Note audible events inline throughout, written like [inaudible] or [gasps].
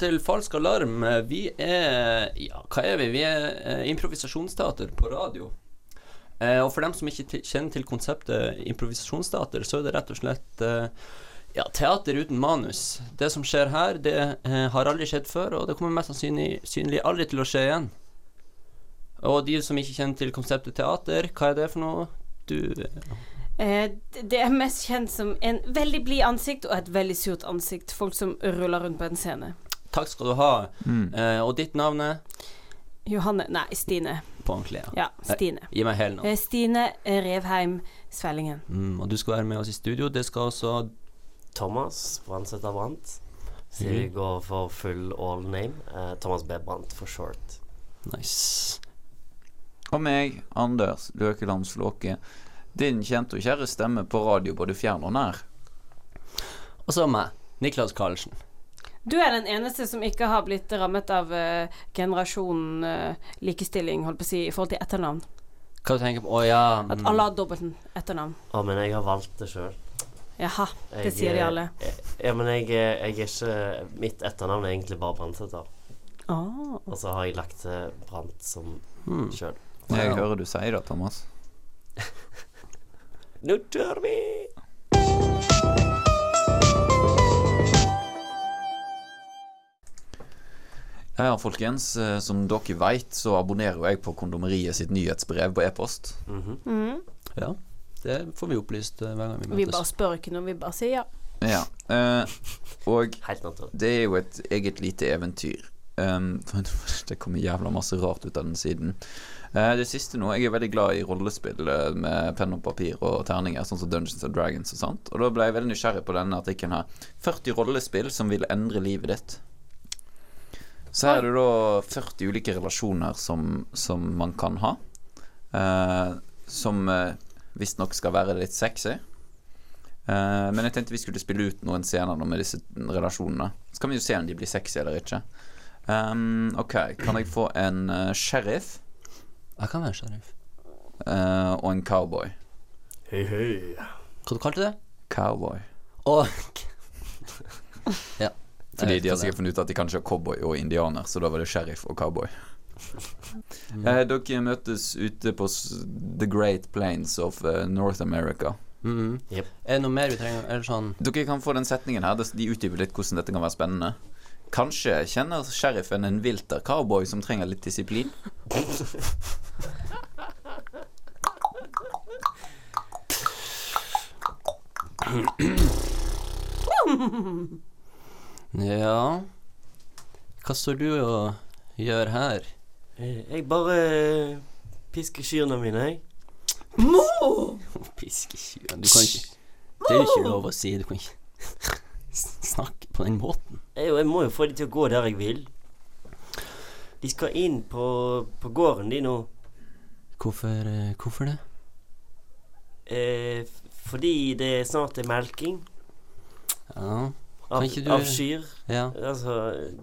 til Falsk alarm. Vi er Ja, hva er vi? Vi er eh, improvisasjonsteater på radio. Eh, og for dem som ikke kjenner til konseptet improvisasjonsteater, så er det rett og slett eh, ja, teater uten manus. Det som skjer her, det eh, har aldri skjedd før, og det kommer mest sannsynlig synlig aldri til å skje igjen. Og de som ikke kjenner til konseptet teater, hva er det for noe? Du Eh, det er mest kjent som en veldig blid ansikt og et veldig surt ansikt. Folk som ruller rundt på en scene. Takk skal du ha. Eh, og ditt navn er Johanne Nei, Stine. På ordentlig, ja. Ja, Stine. Gi meg hele navn. Eh, Stine Revheim Svellingen. Mm, og du skal være med oss i studio. Det skal også Thomas Brandtsæter Brandt. Så vi Mhm. går for full all name. Eh, Thomas B. Brandt for short. Nice. Og meg, Anders Løkeland Slåke. Din kjente og kjære stemme på radio både fjern og nær. Og så meg, Niklas Karlsen. Du er den eneste som ikke har blitt rammet av uh, generasjon uh, likestilling, holdt på å si, i forhold til etternavn. Hva du tenker på? Å ja At mm. alle har dobbelt etternavn. Å, men jeg har valgt det sjøl. Jaha, det sier de alle. Ja, men jeg, jeg er ikke Mitt etternavn er egentlig bare Brandtsæter. Oh. Og så har jeg lagt til Brant som hmm. sjøl. Jeg hører du sier det, Thomas. [laughs] Nå tør vi! Ja, folkens. eh, Som dere veit, så abonnerer jeg på Kondomeriet sitt nyhetsbrev på e-post. Mhm. Mhm. Ja, det får vi opplyst eh, hver gang vi Vi bare spør ikke noe, vi bare sier ja. Ja. eh, og [laughs] Helt det er jo et eget lite eventyr. Um, [laughs] det kommer jævla masse rart ut av den siden. Uh, det siste nå Jeg er veldig glad i rollespill med penn og papir og terninger, sånn som Dungeons and Dragons og sånt. Og da ble jeg veldig nysgjerrig på denne artikkelen her. 40 rollespill som vil endre livet ditt. Så her er det da 40 ulike relasjoner som, som man kan ha. Eh, som eh, visstnok skal være litt sexy. Eh, men jeg tenkte vi skulle spille ut noen scener nå med disse relasjonene. Så kan vi jo se om de blir sexy eller ikke. Um, ok, kan jeg få en uh, sheriff Jeg kan være sheriff. eh, og en cowboy? Hei, hei. Hva du kalte du det? Cowboy. Og [laughs] Ja. Fordi de har sikkert funnet ut at de kan ikke ha cowboy og indianer, så da var det sheriff og cowboy. Eh, dere møtes ute på s The Great Plains of uh, North America. er. -hmm. yep. Er det noe mer vi trenger? Eller sånn Dere kan få den setningen her. De utdyper litt hvordan dette kan være spennende. Kanskje kjenner sheriffen en vilter cowboy som trenger litt disiplin? Ja Hva står du og gjør her? Eh, Jeg bare eh, pisker kyrne mine, jeg. [laughs] Piskekyrne Du kan ikke Det er jo ikke lov å si. Du kan ikke [laughs] snakke på den måten. Jeg, jeg må jo få de til å gå der jeg vil. De skal inn på, på gården, de nå. Hvorfor, eh, hvorfor det? Eh, fordi det snart er melking Ja, av, du- av kyr. ja. Altså,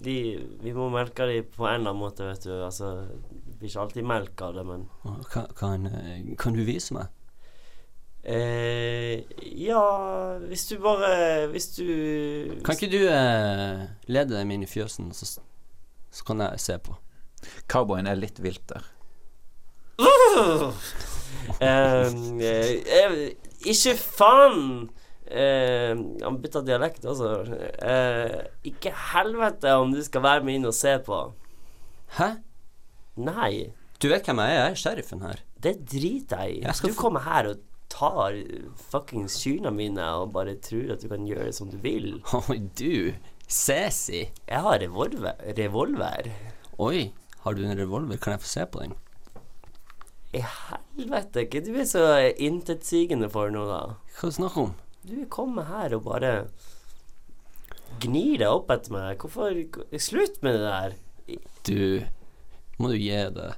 de Vi må melke dem på en eller annen måte, vet du. Altså, det blir ikke alltid melk av det, men Kan, kan, eh, kan du vise meg? eh, Ja, hvis du bare Hvis du Kan ikke du eh, lede dem inn i fjøsen, så, så kan jeg se på? Cowboyen er litt vilter. [laughs] Eh, eh, Ikke faen! Eh, han bytta dialekt, altså. Eh, ikke helvete om du skal være med inn og se på. Hæ? Nei, Du vet hvem jeg er? Jeg er sheriffen her. det driter jeg i. Jeg Du kommer her og tar fuckings kyrne mine og bare tror at du kan gjøre som du vil. Oi, du. Sassy. Jeg har revolver. revolver. Oi, har du en revolver? Kan jeg få se på den? I helvete, hva du er så intetsigende for nå, da? Hva snakker du om? Du kommer her og bare gnir deg opp etter meg. Hvorfor Slutt med det der. Du, må du gi det.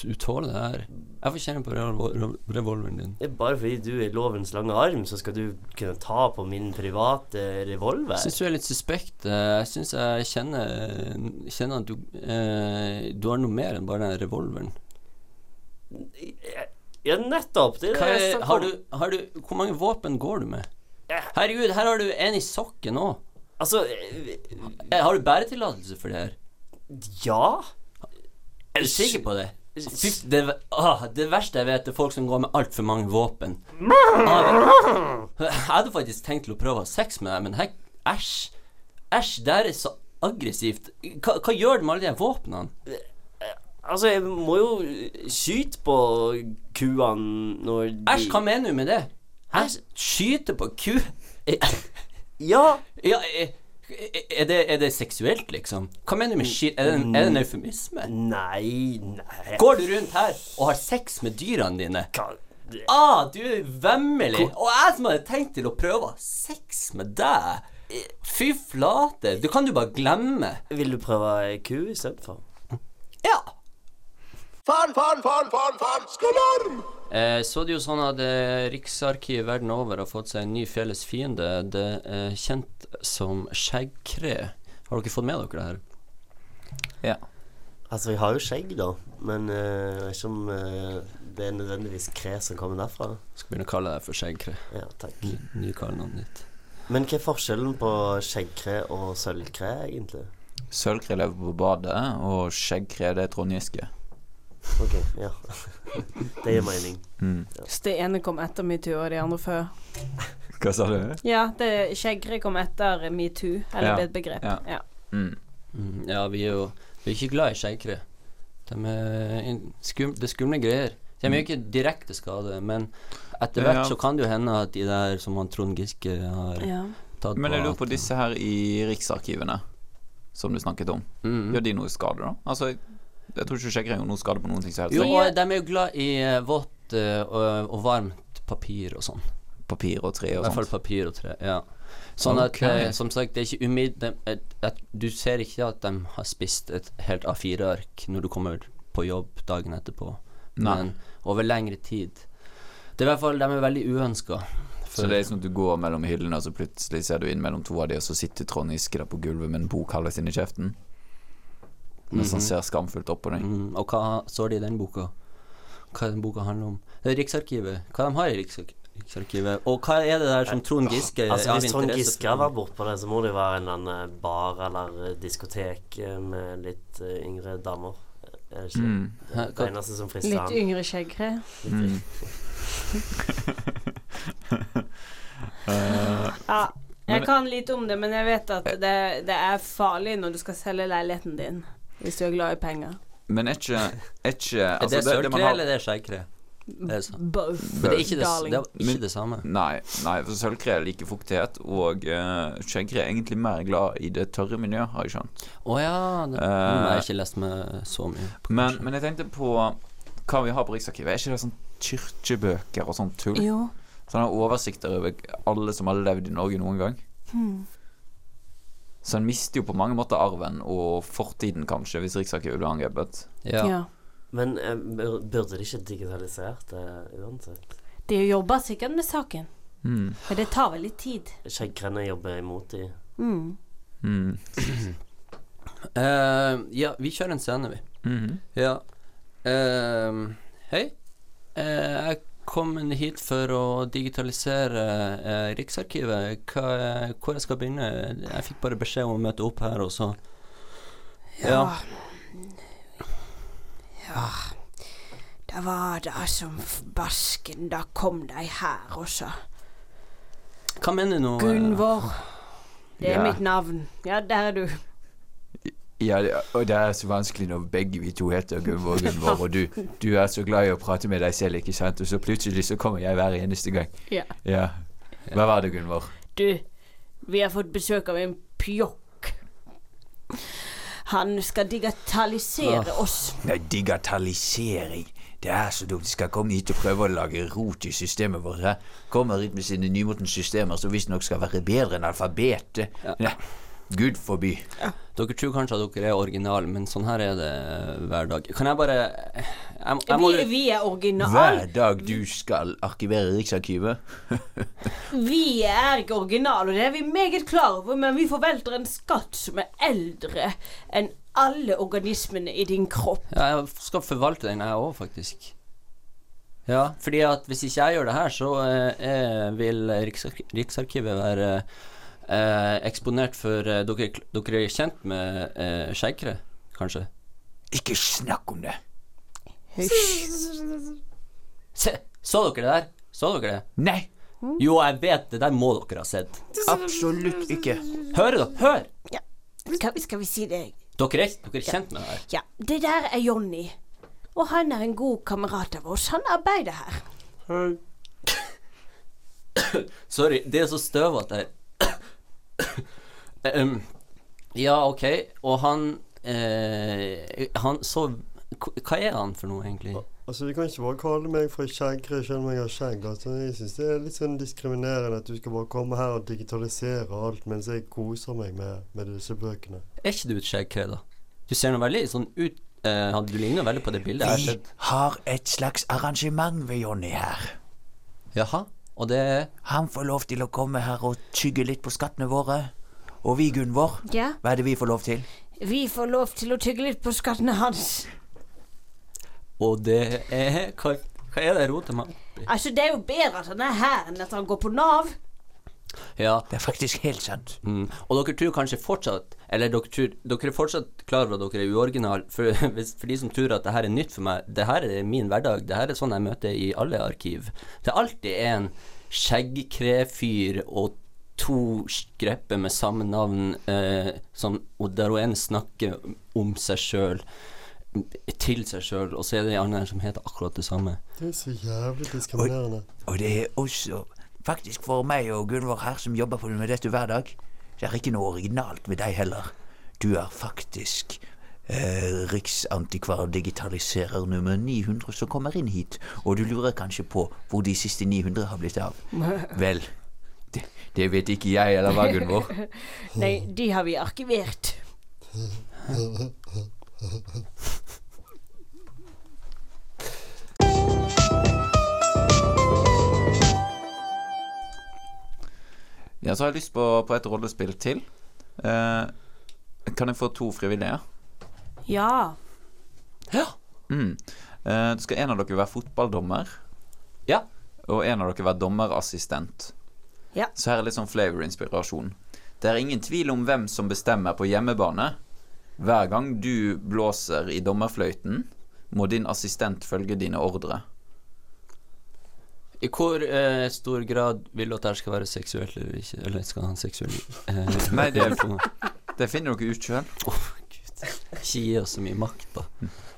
Du tåler det her. Jeg får kjenne på revol revolveren din. Det er bare fordi du er lovens lange arm, så skal du kunne ta på min private revolver. Jeg syns du er litt suspekt. Jeg syns jeg kjenner, kjenner at du eh, Du har noe mer enn bare den revolveren. Ja, nettopp. Det er det jeg har, du, har du Hvor mange våpen går du med? Herregud, her har du en i sokken òg. Altså eh, Eh, Har du bæretillatelse for det her? Ja. Er du sikker på det? Fy, det, ah, det verste jeg vet, er folk som går med altfor mange våpen. Ah, jeg hadde faktisk tenkt til å prøve å ha sex med deg, men hei, æsj. Æsj, det er så aggressivt. Hva, hva gjør du med alle de våpnene? Altså, jeg må jo skyte på kuene når de Æsj, hva mener du med det? Hæ? Skyte på ku? Ja. Ja, eh, er det, er det seksuelt, liksom? Hva mener du med skyt? Er det en, det eufemisme? Nei, nei Går du rundt her og har sex med dyrene dine? Hva- Ah, du er vemmelig. Og jeg som hadde tenkt til å prøve sex med deg. Fy flate. Du kan du bare glemme. Vil du prøve ku istedenfor? Ja. Faen, faen, faen, faen, faen, SKOLORM! Eh, så det jo sånn at eh, Riksarkivet verden over har fått seg en ny felles fiende. Det er kjent som skjeggkre. Har dere fått med dere det her? Ja. Altså, jeg har jo skjegg, da, men eh, jeg vet ikke om eh, det er nødvendigvis kre som kommer derfra. Skal begynne å kalle deg for skjeggkre. Ja, takk. Ny, kallenavnet ditt. Men hva er forskjellen på skjeggkre og sølvkre, egentlig? Sølvkre lever på badet, og skjeggkre det er Trond Giske. Ok, ja. [laughs] det gir mening. Mm. Så det ene kom etter metoo, og de andre før. [laughs] Hva sa du? Ja, det skjeggre kom etter metoo, eller Ja. er et begrep. Ja. Ja. Mm. Mm, ja, vi er jo Vi er ikke glad i skjeggre. De er skum, det er skumle greier. De gjør ikke direkte skade, men etter hvert Ja. så kan det jo hende at de der som han Trond Giske har Ja. tatt Men jeg på lurer på disse her i Riksarkivene, som du snakket om. Mm. Gjør de noe skade, da? Altså, jeg tror ikke skjeggkre gjør noen skade på noen ting som helst. Jo, de er jo glad i eh, vått eh, og, og varmt papir og sånn. Papir og tre og sånt. I hvert fall papir og tre. Ja. Sånn at, eh, som sagt, det er ikke umiddelbart Du ser ikke at de har spist et helt A4-ark når du kommer på jobb dagen etterpå, Nei. men over lengre tid. Det er i hvert fall De er veldig uønska. Så det er sånn at du går mellom hyllene, og så plutselig ser du inn mellom to av de, og så sitter Trond Giske der på gulvet med en bok halvveis inn i kjeften. Mens han ser skamfullt opp på den. Mm, og hva står det i den boka? Hva den boka handler om? Det er Riksarkivet. Hva de har i Riksarkivet? Riksarkivet? Og hva er det der som Trond Giske Altså, Hvis Trond Giske har vært bortpå det, så må det jo være en eller annen bar eller eh, diskotek eh, med litt eh, yngre damer. Er det ikke Mm. det? Det eneste som frister Litt han. yngre skjeggre. Mm. [laughs] Eh, Ja. Jeg kan lite om det, men jeg vet at det, det er farlig når du skal selge leiligheten din. Hvis du er glad i penger. men er ikke, er ikke [laughs] Er altså, det det, det sølvkre har, eller det er skjeggkre? Det er sånn. Both. Men det er ikke det, det, er ikke det samme. Nei, nei, for sølvkre liker fuktighet, og uh, skjeggkre er egentlig mer glad i det tørre miljøet, har jeg skjønt. Å ja. Det, Eh, jeg ikke lest med så mye. på Men, men jeg tenkte på hva vi har på Riksarkivet. Er ikke det sånn kirkebøker og sånn tull? Jo. Sånne oversikter over alle som har levd i Norge noen gang? Hmm. Så en mister jo på mange måter arven og fortiden, kanskje, hvis Riksarkivet blir angrepet. Ja. ja. Men eh, burde de ikke digitalisert det uansett? De jobber sikkert med saken, Mm. men det tar vel litt tid. Skjeggkrene jobber imot de. Mm. Mm. uh, [clears throat] ja, vi kjører en scene, vi. -hmm. Ja. Uh, hei. Eh, jeg kom hit for å digitalisere eh, Riksarkivet. Hva, hvor jeg skal begynne? Jeg fikk bare beskjed om å møte opp her, og så Ja. Ja Det var da som basken, da kom de her og så Hva mener du nå? eh? Gunvor. Det er Ja. mitt navn. Ja, der er du. Ja, og det er så vanskelig når begge vi to heter Gunvor Gunvor, og du, du er så glad i å prate med deg selv, ikke sant? Og så plutselig så kommer jeg hver eneste gang. Ja. Ja. Hva var det, Gunvor? Du, vi har fått besøk av en pjokk. Han skal digitalisere oss. Nei, digitalisering. Det er så dumt. De skal komme hit og prøve å lage rot i systemet vårt. Kommer hit med sine nymotens systemer som visstnok skal være bedre enn alfabetet. Nei, Gud forby. Dere tror kanskje at dere er originale, men sånn her er det eh, hver dag. Kan jeg bare Jeg, jeg må Vi, vi er original. Hver dag du skal arkivere Riksarkivet. [laughs] Vi er ikke originale, og det er vi meget klar over, men vi forvelter en skatt som er eldre enn alle organismene i din kropp. Ja, jeg skal forvalte den, jeg òg, faktisk. Ja, fordi at hvis ikke jeg gjør det her, så eh, eh, vil Riksarkivet være eh, eksponert for eh, dere, dere er kjent med eh, skjeggkre, kanskje? Ikke snakk om det. Se, så dere det der? Så dere det? Nei, Jo, jeg vet det der må dere ha sett. absolutt ikke. Hører dere? Hør! Skal, vi- skal vi si det? Dere er, dere er kjent med det her. Ja, det der er Jonny. Og han er en god kamerat av oss. Han arbeider her. Hei. [coughs] Sorry, det er så støvete her. Em, ja, ok. Og han eh, Han så Hva er han for noe, egentlig? Altså, Du kan ikke bare kalle meg for skjeggkre selv om jeg har skjegg. Altså, Jeg synes det er litt sånn diskriminerende at du skal bare komme her og digitalisere alt mens jeg koser meg med, med disse bøkene. Er ikke du et skjeggkre, da? Du ser nå veldig sånn ut uh, Du ligner veldig på det bildet Vi har et slags arrangement ved Jonny her. Jaha. Og det er Han får lov til å komme her og tygge litt på skattene våre. Og vi, Gunvor, Ja, hva er det vi får lov til? vi får lov til å tygge litt på skattene hans. Og det er Hva, hva er det jeg roter meg? Altså, det er jo bedre at han er her enn at han går på Nav. Ja. Det er faktisk helt sant. Mm. Og dere tror kanskje fortsatt Eller dere, tror, dere er fortsatt klar over at dere er uoriginal. For, [laughs] for de som tror at det her er nytt for meg, det her er min hverdag. Det her er sånn jeg møter i alle arkiv. Det er alltid en skjeggkrefyr og to skrepper med samme navn, eh, som, og der hun ene snakker om seg sjøl, til seg sjøl, og så er det en annen som heter akkurat det samme. Det er så jævlig diskriminerende. Og det er også faktisk for meg og Gunvor her som jobber på med dette hver dag. Det er ikke noe originalt med deg heller. Du er faktisk eh, riksantikvar-digitaliserer nummer 900 som kommer inn hit. Og du lurer kanskje på hvor de siste 900 har blitt av. [laughs] Vel, det, det vet ikke jeg, eller hva, Gunvor? [laughs] Nei, de har vi arkivert. [laughs] Ja, så har jeg lyst på, på et rollespill til. Eh, kan jeg få to frivillige? Ja. Mm. Eh, det skal en av dere være fotballdommer, Ja. og en av dere være dommerassistent. Ja. Så her er litt sånn flavor-inspirasjon. Det er ingen tvil om hvem som bestemmer på hjemmebane. Hver gang du blåser i dommerfløyten, må din assistent følge dine ordre. I hvor eh, stor grad vil du at det skal være seksuelt eller ikke? Eller skal han seksuell eh, [laughs] Nei, det-? [laughs] Det finner dere ut sjøl. Åh, Gud. Ikke gi oss så mye makt, da.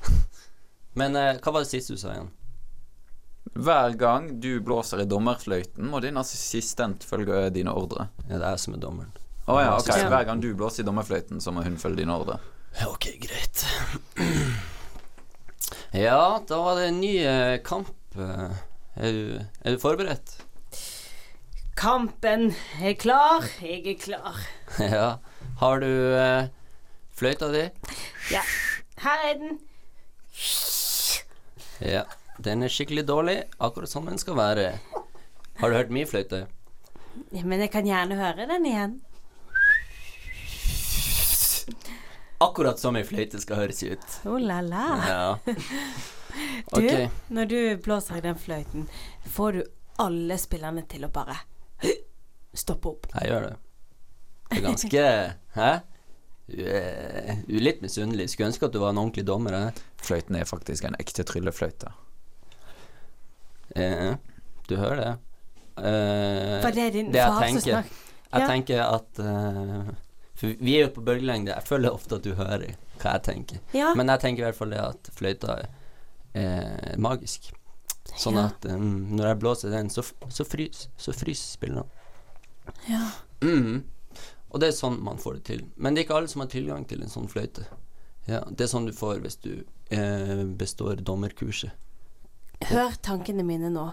[laughs] Men eh, hva var det siste du sa igjen? Hver gang du blåser i dommerfløyten, må din assistent følge dine ordre. Ja, det er jeg som er dommeren. Å ja, ok. Hver gang du blåser i dommerfløyten, så må hun følge dine ordre. Ok, greit. [clears throat] Ja, da var det en ny eh, kamp. Er du, er du forberedt? Kampen er klar. Jeg er klar. [laughs] ja. Har du eh, fløyta di? Ja. Her er den. Ja. Den er skikkelig dårlig, akkurat som den skal være. Har du hørt min fløyte? Ja, Men jeg kan gjerne høre den igjen. Akkurat som ei fløyte skal høres ut. Oh la la. Ja. [laughs] Du, okay. når du blåser i den fløyten, får du alle spillerne til å bare [gasps] stoppe opp. Jeg gjør det. Det er ganske [laughs] Hæ? Du er, litt misunnelig. Skulle ønske at du var en ordentlig dommer. Jeg. Fløyten er faktisk en ekte tryllefløyte. Eh, du hører det? Eh, Var det din det jeg far som snakket? Jeg Ja. tenker at eh, For vi er jo på bølgelengde. Jeg føler ofte at du hører hva jeg tenker. Ja. Men jeg tenker i hvert fall det at fløyta er magisk. Sånn Ja. at um, når jeg blåser den, så, så fryser frys spillerne. ja. Mm. Og det er sånn man får det til. Men det er ikke alle som har tilgang til en sånn fløyte. Ja, det er sånn du får hvis du eh, består dommerkurset. Hør tankene mine nå.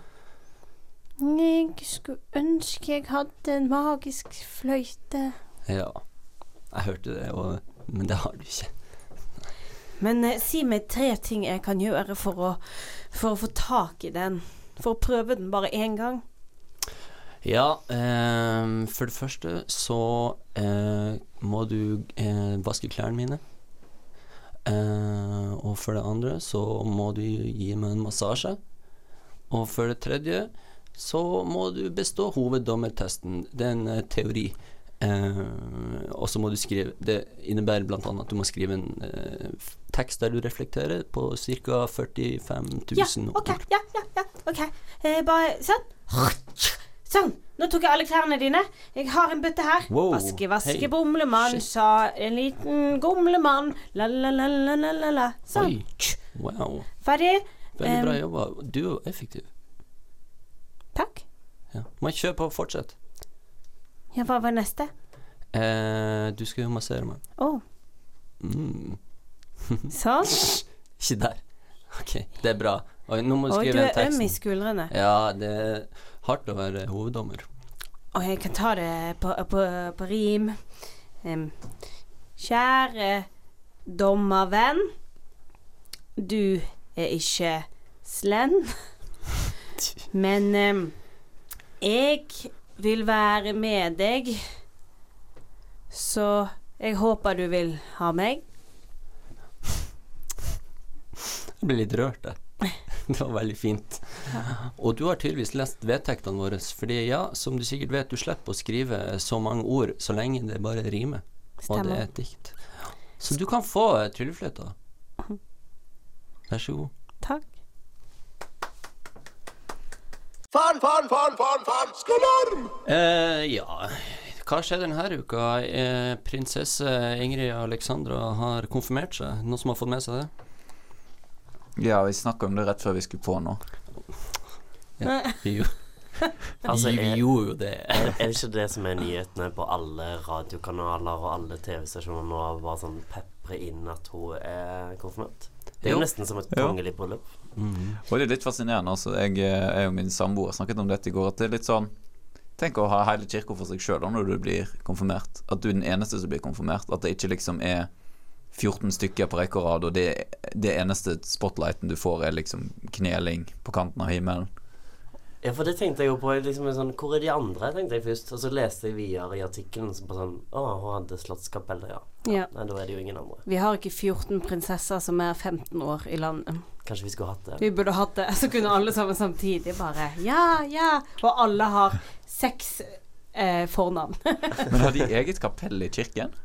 Jeg skulle ønske jeg hadde en magisk fløyte. Ja, jeg hørte det, og, men det har du ikke. Men eh, si meg tre ting jeg kan gjøre for å, for å få tak i den. For å prøve den bare én gang. Ja, eh, for det første så eh, må du eh, vaske klærne mine. Eh, og for det andre så må du gi meg en massasje. Og for det tredje så må du bestå hoveddommertesten. Det er en eh, teori. Eh, og så må du skrive Det innebærer bl.a. at du må skrive en eh, tekst der du reflekterer på ca. 45 000 Ja, OK. ord. Ja, ja, ja. ok eh, Bare sånn. Sånn. Nå tok jeg alle klærne dine. Jeg har en bøtte her. Wow, Vaske, vaske, hey. bomlemann, sa en liten gomlemann. La-la-la-la-la-la. Sånn. Oi. Wow. Ferdig. Veldig bra jobba. Du er effektiv. Takk. Ja. Må jeg kjøre på, fortsett. Ja, hva var neste? Eh, du skal jo massere meg. Å, Mm. [laughs] sånn. Ikke der. OK, det er bra. Oi, nå må du Å, du er øm i skuldrene. Ja, det er hardt å være hoveddommer. Og jeg kan ta det på, på, på rim. Um, kjære dommervenn. Du er ikke slend [laughs] Men um, jeg vil være med deg. Så jeg håper du vil ha meg. Jeg ble litt rørt, jeg. Det var veldig fint. Og du har tydeligvis lest vedtektene våre, fordi ja, som du sikkert vet, du slipper å skrive så mange ord så lenge det bare rimer. Og det er et dikt. Så du kan få tryllefløyta. Vær så god. Takk. Faen, faen, faen, faen, faen, skalarm! Eh, ja Hva skjedde denne uka? Eh, prinsesse Ingrid Alexandra har konfirmert seg. Noen som har fått med seg det? Ja, vi snakka om det rett før vi skulle på nå. Ja, vi, jo, [laughs] Altså, er, vi gjorde jo det. er er det ikke det som er nyhetene på alle radiokanaler og alle TV-stasjoner nå? Bare sånn pepre inn at hun er konfirmert? Det er jo Jo. nesten som et kongelig bryllup. Mm. Og det er litt fascinerende. Altså. Jeg eh, er jo min samboer snakket om dette i går. At det er litt sånn Tenk å ha hele kirka for seg sjøl når du blir konfirmert. At du er den eneste som blir konfirmert. At det ikke liksom er 14 stykker på rekke og rad, og det, det eneste spotlighten du får, er liksom kneling på kanten av himmelen. Ja, for det tenkte jeg jo på. Liksom, sånn, hvor er de andre, tenkte jeg først. Og så leste jeg videre i artikkelen så på sånn Å, hun hadde Slottskapellet, ja. Ja. Nei, da er det jo ingen andre. Vi har ikke 14 prinsesser som er 15 år i landet. Kanskje vi skulle hatt det. Vi burde hatt det, så kunne alle sammen samtidig bare Ja, ja. Og alle har seks eh, fornavn. [laughs] Men har de eget kapell i kirken?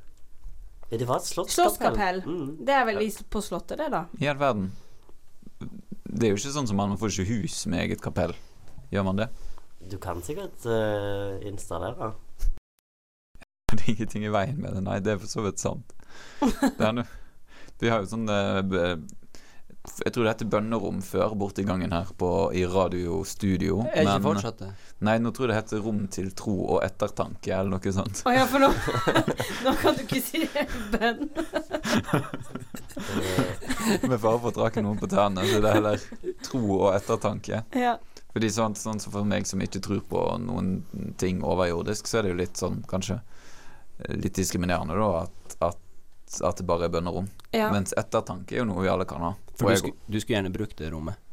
Ja, det var et slottskapell. Slottskapell. Mm. Det er vel vist på Slottet, det, da. I all verden. Det er jo ikke sånn som man får ikke hus med eget kapell. Gjør man det? Du kan sikkert uh, installere. [laughs] Det er ingenting i veien med det. Nei, det er for så vidt sant. [laughs] Det er vi har jo sånn eh, Jeg tror det heter bønnerom før borti gangen her på, i radiostudio. Er ikke fortsatt det? Nei, nå tror jeg det heter Rom til tro og ettertanke, eller noe sånt. Å ja, for nå [laughs] Nå kan du ikke si det. bønn. Med fare for å trake noen på tærne, så det er heller tro og ettertanke. Ja. Fordi sånn, sånn så for meg som ikke tror på noen ting overjordisk, så er det jo litt sånn kanskje eh, litt diskriminerende, da, at, at, at det bare er bønnerom. ja. Mens ettertanke er jo noe vi alle kan ha. For du jeg- skulle, du skulle gjerne brukt det rommet. [laughs]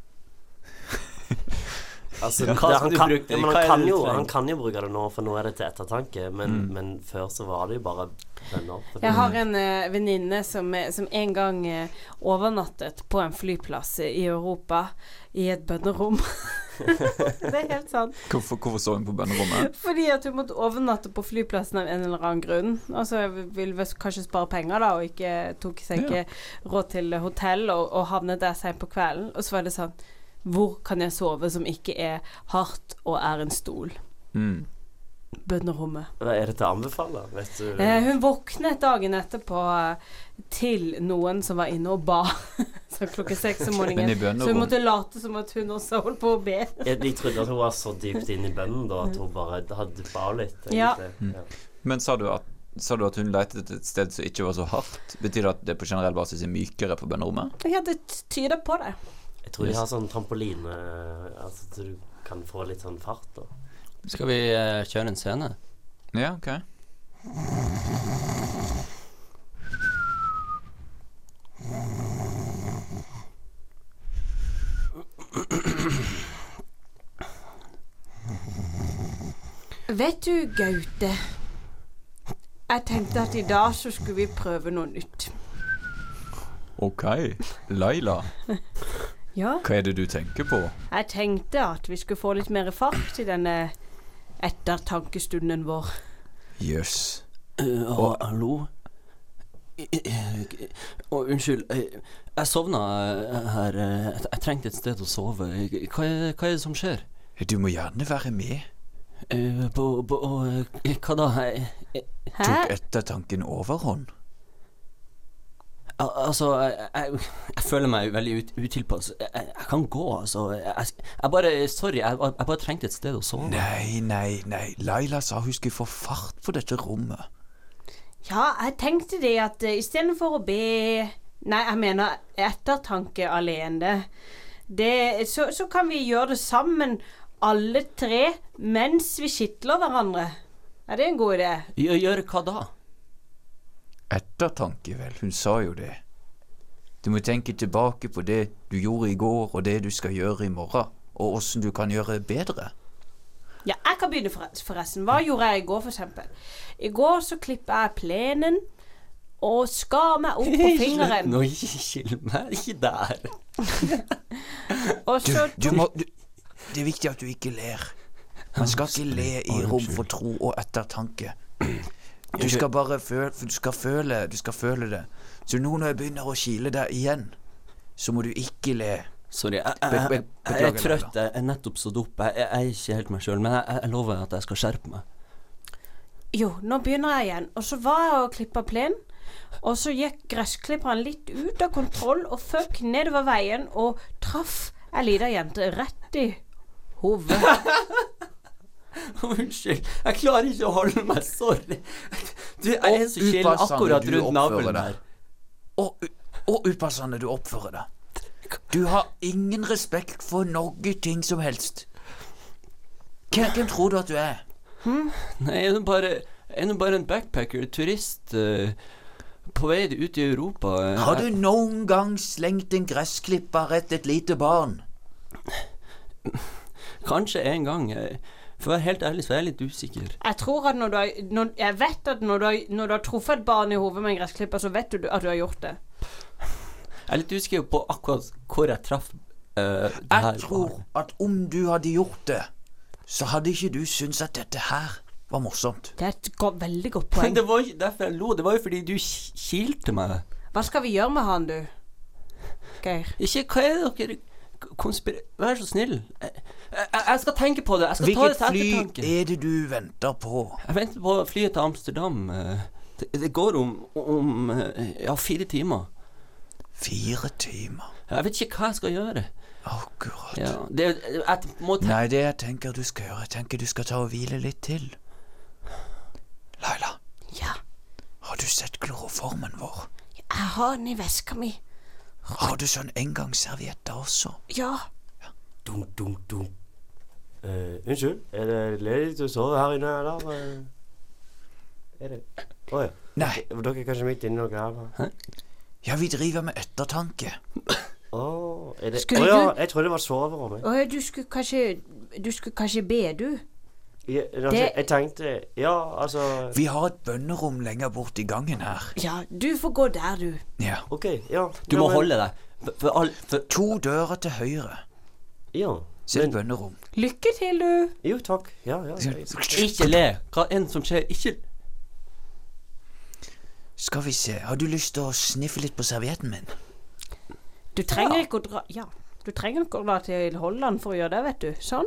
altså, Ja, det, hva skal han, du kan, bruke det? ja, men han, kan jo, han kan jo bruke det nå, for nå er det til ettertanke. Men, Mm. men før så var det jo bare bønner. Jeg har en uh, venninne som, eh, som en gang uh, overnattet på en flyplass i Europa i et bønnerom. [laughs] det er helt sant. Hvorfor, hvorfor så hun på bønnerommet? [laughs] Fordi at hun måtte overnatte på flyplassen av en eller annen grunn. Og så ville vi kanskje spare penger, da, og ikke tok seg Ja. ikke råd til hotell, og, og havnet der seint på kvelden. Og så var det sånn Hvor kan jeg sove som ikke er hardt og er en stol? Mm. Bønnerommet. Hva Er det til å anbefale? Vet du Eh, hun våknet dagen etterpå eh, til noen som var inne og ba. [laughs] så klokka seks om morgenen. Så hun måtte late som at hun også holdt på å be. jeg, trodde at hun var så dypt inne i bønnen da at hun bare hadde ba litt. Ja. egentlig. Ja. Men sa du at Sa du at hun lette etter et sted som ikke var så hardt? Betyr det at det på generell basis er mykere på bønnerommet? Ja, det tyder på det. Jeg tror de har sånn trampoline Altså så du kan få litt sånn fart da. Skal vi eh, kjøre en scene? Ja, ok. Vet du, Gaute. Jeg tenkte at i dag så skulle vi prøve noe nytt. Ok. Laila, [laughs] Ja. hva er det du tenker på? Jeg tenkte at vi skulle få litt mer fart i denne ettertankestunden vår. Jøss. Yes. Uh, og, hallo? Eh, unnskyld. eh, Jeg sovna her. Jeg jeg trengte et sted å sove. Hva er, hva er det som skjer? Du må gjerne være med. Uh, På, på, eh, hva da? Jeg, jeg, Hæ? Tok ettertanken overhånd? Al- altså, jeg, jeg, jeg føler meg veldig ut, utilpass. Jeg, jeg kan gå, altså. Jeg, jeg bare Sorry, jeg, jeg bare trengte et sted å sove. Nei, nei, nei. Laila sa hun skulle få fart på dette rommet. Ja, jeg tenkte det at uh, istedenfor å be Nei, jeg mener ettertanke alene. Det, så, så kan vi gjøre det sammen, alle tre, mens vi skitler hverandre. Er det en god idé? Gjør, gjøre hva da? Ettertanke, vel. Hun sa jo det. Du må tenke tilbake på det du gjorde i går, og det du skal gjøre i morgen, og åssen du kan gjøre det bedre. Ja, jeg kan begynne forresten. Hva gjorde jeg i går, eksempel? I går så klippet jeg plenen og skar meg opp på [laughs] fingeren. Nå kill meg ikke der. [laughs] Og Du, du må [laughs] du, Det er viktig at du ikke ler. Man skal ikke le i rom for tro og ettertanke. Du skal bare føle Du skal føle, du skal føle det. Så nå når jeg begynner å kile deg igjen, så må du ikke le. Sorry, jeg, jeg, jeg, jeg er trøtt. Jeg er nettopp stått opp. Jeg, jeg er ikke helt meg sjøl, men jeg, jeg lover at jeg skal skjerpe meg. Jo, nå begynner jeg igjen. Og så var jeg og klippa plenen. Og så gikk gressklipperen litt ut av kontroll og føk nedover veien og traff ei lita jente rett i hodet. [laughs] [laughs] Unnskyld, jeg klarer ikke å holde meg. Sorry. Du, jeg er så chill akkurat rundt navlen der. Og, og upassende du oppfører deg. Du har ingen respekt for noe ting som helst. Hvem, hvem tror du at du er? Nei, jeg er nå bare, jeg er bare en backpacker, turist, Uh, på vei ut i Europa. Har du noen gang slengt en gressklipper etter et lite barn? Kanskje en gang. eh, For å være helt ærlig, så er jeg litt usikker. Jeg tror at når du har når, Jeg vet at når du har, når du har truffet et barn i hodet med en gressklipper, så vet du at du har gjort det. Jeg er litt usikker på akkurat hvor jeg traff Uh, det her Jeg tror barn. at om du hadde gjort det, så hadde ikke du syntes at dette her var morsomt. Det er et go veldig godt [laughs] poeng. det var ikke derfor jeg lo. Det var jo fordi du ki- kilte meg. Hva skal vi gjøre med han, du? Geir. Ikke Hva er det dere konspir... Vær så snill. Jeg, jeg, jeg skal tenke på det. Jeg skal ta Hvilket det til fly er det du venter på? Jeg venter på flyet til Amsterdam. Det, det går om, om eh, ja, fire timer. Fire timer. Jeg vet ikke hva jeg skal gjøre. Akkurat. Ja, det, jeg må Nei, det jeg tenker du skal gjøre, jeg tenker du skal ta og hvile litt til. Laila, Ja, har du sett kloroformen vår? jeg har den i veska mi. Har du sånn engangsservietter også? Ja. ja. Dunk, dunk, dunk. Uh, unnskyld, er det ledig til å sove her inne, eller? eh? Er det Å ja. Nei, Dere dere er kanskje midt inne noe her? ja, vi driver med ettertanke. Å, er det Å ja, jeg trodde det var soverommet. Å, du skulle kanskje Du skulle kanskje be, du? Ja, altså, Det- Jeg tenkte Ja, altså Vi har et bønnerom lenger bort i gangen her. Ja, du får gå der, du. Ja. OK, ja. Du ja, må men- holde deg. For, for, all, for To dører til høyre. Ja. Så er det Men, bønnerom. Lykke til, du. jo, takk. Ja, ja. jeg- ikke le. Hva enn som skjer. Ikke Skal vi se, har du lyst til å sniffe litt på servietten min? Du trenger ikke å dra Ja. Du trenger ikke å dra til Holland for å gjøre det, vet du. Sånn.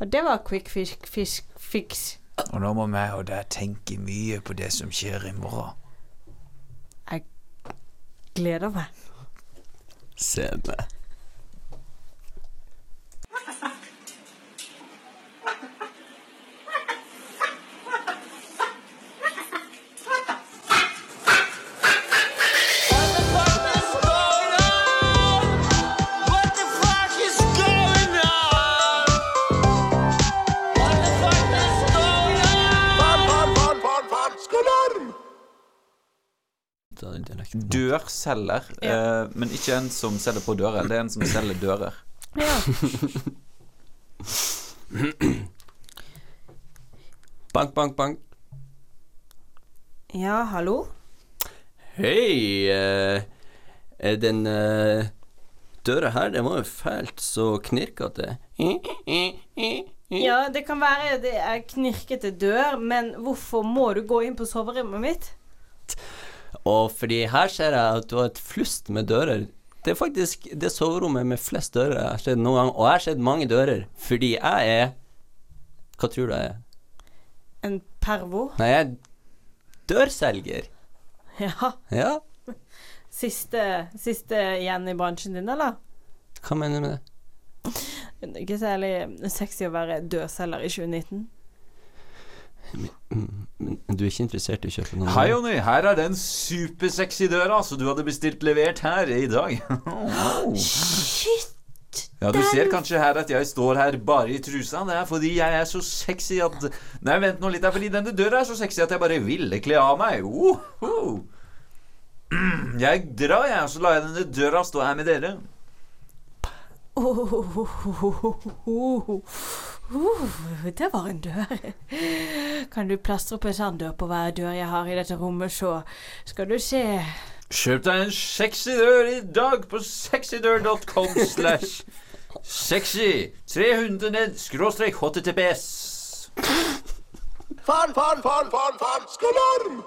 Og det var quick fisk, fisk fix. Og nå må vi og deg tenke mye på det som skjer i morgen. Jeg Gleder meg. se meg. Dialekten. Dørselger, eh, men ikke en som selger på dører. Det er en som selger dører. Ja. [clears throat] Bank, bank, bank. ja, hallo? Hei, eh, er den eh, døra her, det var jo fælt så knirkete. Ja, det kan være det er knirkete dør, men hvorfor må du gå inn på soverommet mitt? Og fordi her ser jeg at du har et flust med dører. Det er faktisk det soverommet med flest dører jeg har sett noen gang, og jeg har sett mange dører fordi jeg er Hva tror du jeg er? En pervo? Nei, jeg er dørselger. Ja. Ja, Siste, siste igjen i bransjen din, eller? hva mener du med det? Ikke særlig sexy å være dørselger i 2019. Men du er ikke interessert i å kjøpe noen Hei, Jonny. Her er den supersexy døra som du hadde bestilt levert her i dag. [laughs] Shit! Ja, du ser kanskje her at jeg står her bare i trusa. Det er fordi jeg er så sexy at Nei, vent nå litt. Det er fordi denne døra er så sexy at jeg bare ville kle av meg. Woho! Mm, [clears throat] Jeg drar, jeg, og så lar jeg denne døra stå her med dere. Det var en dør. [laughs] Kan du plastre opp en sånn dør på hver dør jeg har i dette rommet, så skal du se. Kjøp deg en sexy dør i dag på sexydør.com slash sexy 300 ned skråstrek https. Faen, faen, faen, faen, faen, skolarm!